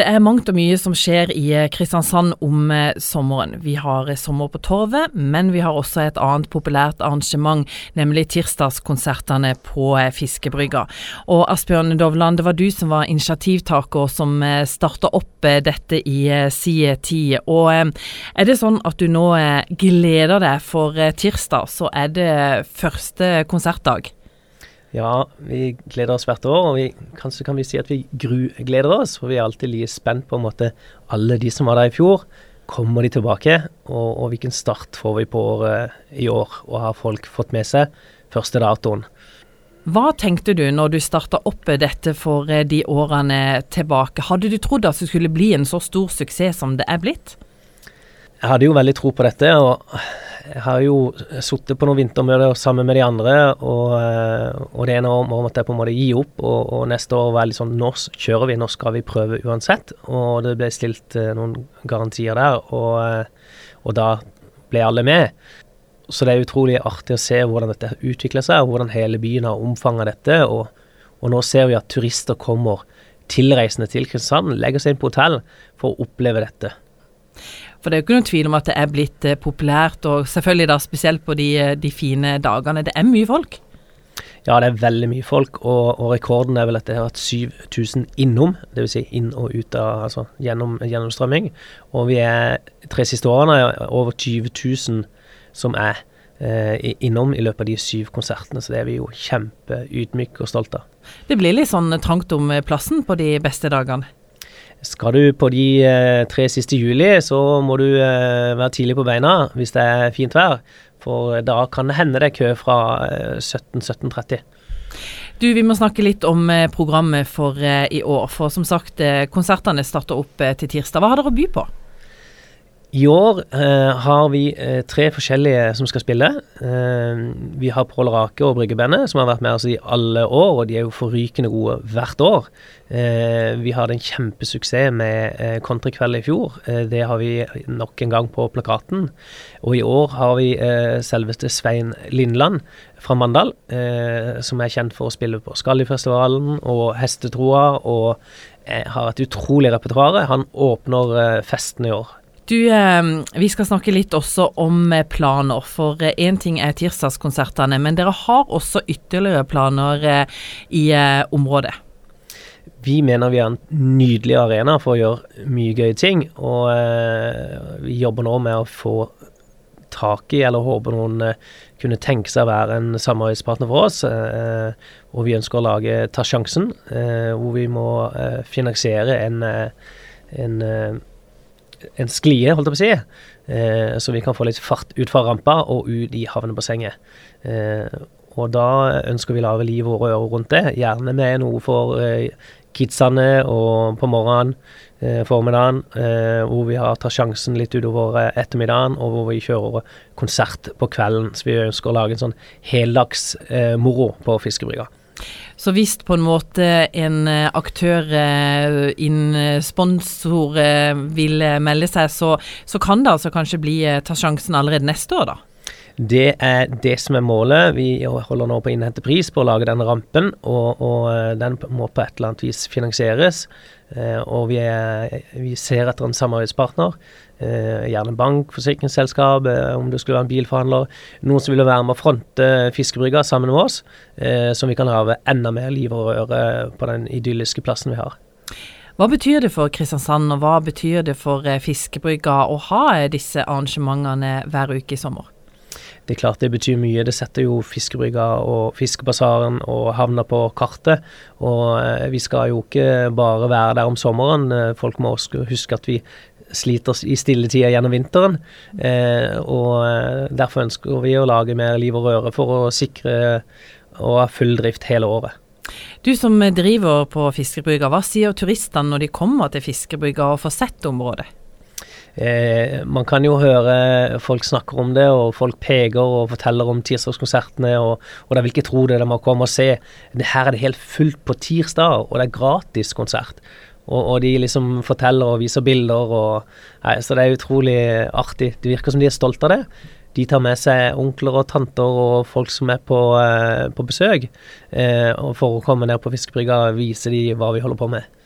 Det er mangt og mye som skjer i eh, Kristiansand om eh, sommeren. Vi har eh, Sommer på Torvet, men vi har også et annet populært arrangement, nemlig tirsdagskonsertene på Fiskebrygga. Og Asbjørn Dovland, det var du som var initiativtaker som starta opp dette i si tid. Og er det sånn at du nå gleder deg for tirsdag, så er det første konsertdag? Ja, vi gleder oss hvert år, og vi, kanskje kan vi si at vi grugleder oss. For vi er alltid like spent på en måte alle de som var der i fjor. Kommer de tilbake, og, og hvilken start får vi på året i år? Og har folk fått med seg første datoen? Hva tenkte du når du starta opp dette for eh, de årene tilbake? Hadde du trodd at det skulle bli en så stor suksess som det er blitt? Jeg hadde jo veldig tro på dette, og jeg har jo sittet på noen vintermøter sammen med de andre, og, eh, og det ene året måtte jeg på en måte gi opp, og, og neste år var jeg litt sånn Nå kjører vi, nå skal vi prøve uansett. Og det ble stilt uh, noen garantier der, og, uh, og, da ble alle med. Så det er utrolig artig å se hvordan dette utvikler seg, og hvordan hele byen har omfanga dette. Og, og nå ser vi at turister kommer tilreisende til Kristiansand, legger seg inn på hotell for å oppleve dette. For det er jo ikke noen tvil om at det er blitt eh, populært, og selvfølgelig da spesielt på de, eh, de fine dagene. Det er mye folk. Ja, det er veldig mye folk, og, og rekorden er vel at det har vært 7000 innom. Dvs. Si inn og ut av altså gjennom gjennomstrømming. Og vi er tre siste årene over 20 000 som er eh, innom i løpet av de syv konsertene, så det er vi jo kjempeydmyke og stolte av. Det blir litt sånn trangt om plassen på de beste dagene? Skal du på de eh, tre siste juli, så må du eh, være tidlig på beina hvis det er fint vær. For da kan det hende det er kø fra eh, 17-17.30. Du, Vi må snakke litt om eh, programmet for eh, i år. For som sagt, eh, konsertene starter opp til tirsdag. Hva har dere å by på? I år eh, har vi eh, tre forskjellige som skal spille. Eh, vi har Pål Rake og Bryggebandet, som har vært med oss i alle år, og de er jo forrykende gode hvert år. Eh, vi hadde en kjempesuksess med eh, Countrykveld i fjor. Eh, det har vi nok en gang på plakaten. Og i år har vi selveste Svein Lindland fra Mandal, som er kjent for å spille på Skallifestivalen og Hestetroa, og har et utrolig repertoar. Han åpner festen i år. Du, eh, vi skal snakke litt også om eh, planer, for én eh, ting er tirsdagskonsertene, men dere har også ytterligere planer i området? Vi mener vi har en nydelig arena for å gjøre mye gøye ting, og vi jobber nå med å få tak i, eller håper noen kunne tenke seg å være en samarbeidspartner for oss. og vi ønsker å lage Ta sjansen, hvor vi må finansiere en, en en sklie, holdt jeg på å si, eh, så vi kan få litt fart ut fra rampa og ut i havnebassenget. Eh, og da ønsker vi å lage liv og røre rundt det, gjerne med noe for eh, kidsene og på morgenen, eh, formiddagen, eh, hvor vi har tar sjansen litt utover eh, ettermiddagen, og hvor vi kjører konsert på kvelden. Så vi ønsker å lage en sånn heldags moro på fiskebrygga. Så hvis på en måte en eh, aktør, en eh, sponsor, eh, vil melde seg, så, så, kan det altså kanskje bli ta sjansen allerede neste år, da? Det er det som er målet. Vi holder nå på å innhente pris på å lage denne rampen, og, og den må på et eller annet vis finansieres. Og vi, er, vi ser etter en samarbeidspartner. Eh, gjerne bank, forsikringsselskap, eh, om det skulle være en bilforhandler. Noen som vil være med å fronte fiskebrygga sammen med oss, eh, så vi kan ha enda mer liv og røre på den idylliske plassen vi har. Hva betyr det for Kristiansand, og hva betyr det for fiskebrygga å ha disse arrangementene hver uke i sommer? Det er klart det betyr mye. Det setter jo fiskebrygga og fiskebasaren og havna på kartet. Og vi skal jo ikke bare være der om sommeren. Folk må også huske at vi sliter i stilletida gjennom vinteren. Eh, og eh, derfor ønsker vi å lage mer liv og røre for å sikre og ha full drift hele året. Du som driver på fiskebrygga, hva sier turistene når de kommer til fiskebrygga og får sett området? Eh, man kan jo høre folk snakker om det, og folk peker og forteller om tirsdagskonsertene, og, og de vil ikke tro det, de må komme og se. Her er det helt fullt på tirsdag, og det er gratis konsert. Og, og, de liksom forteller og viser bilder og nei, Så det er utrolig artig. Det virker som de er stolte av det. De tar med seg onkler og tanter og folk som er på, eh, på besøk. Eh, og for å komme ned på fiskebrygga viser de hva vi holder på med.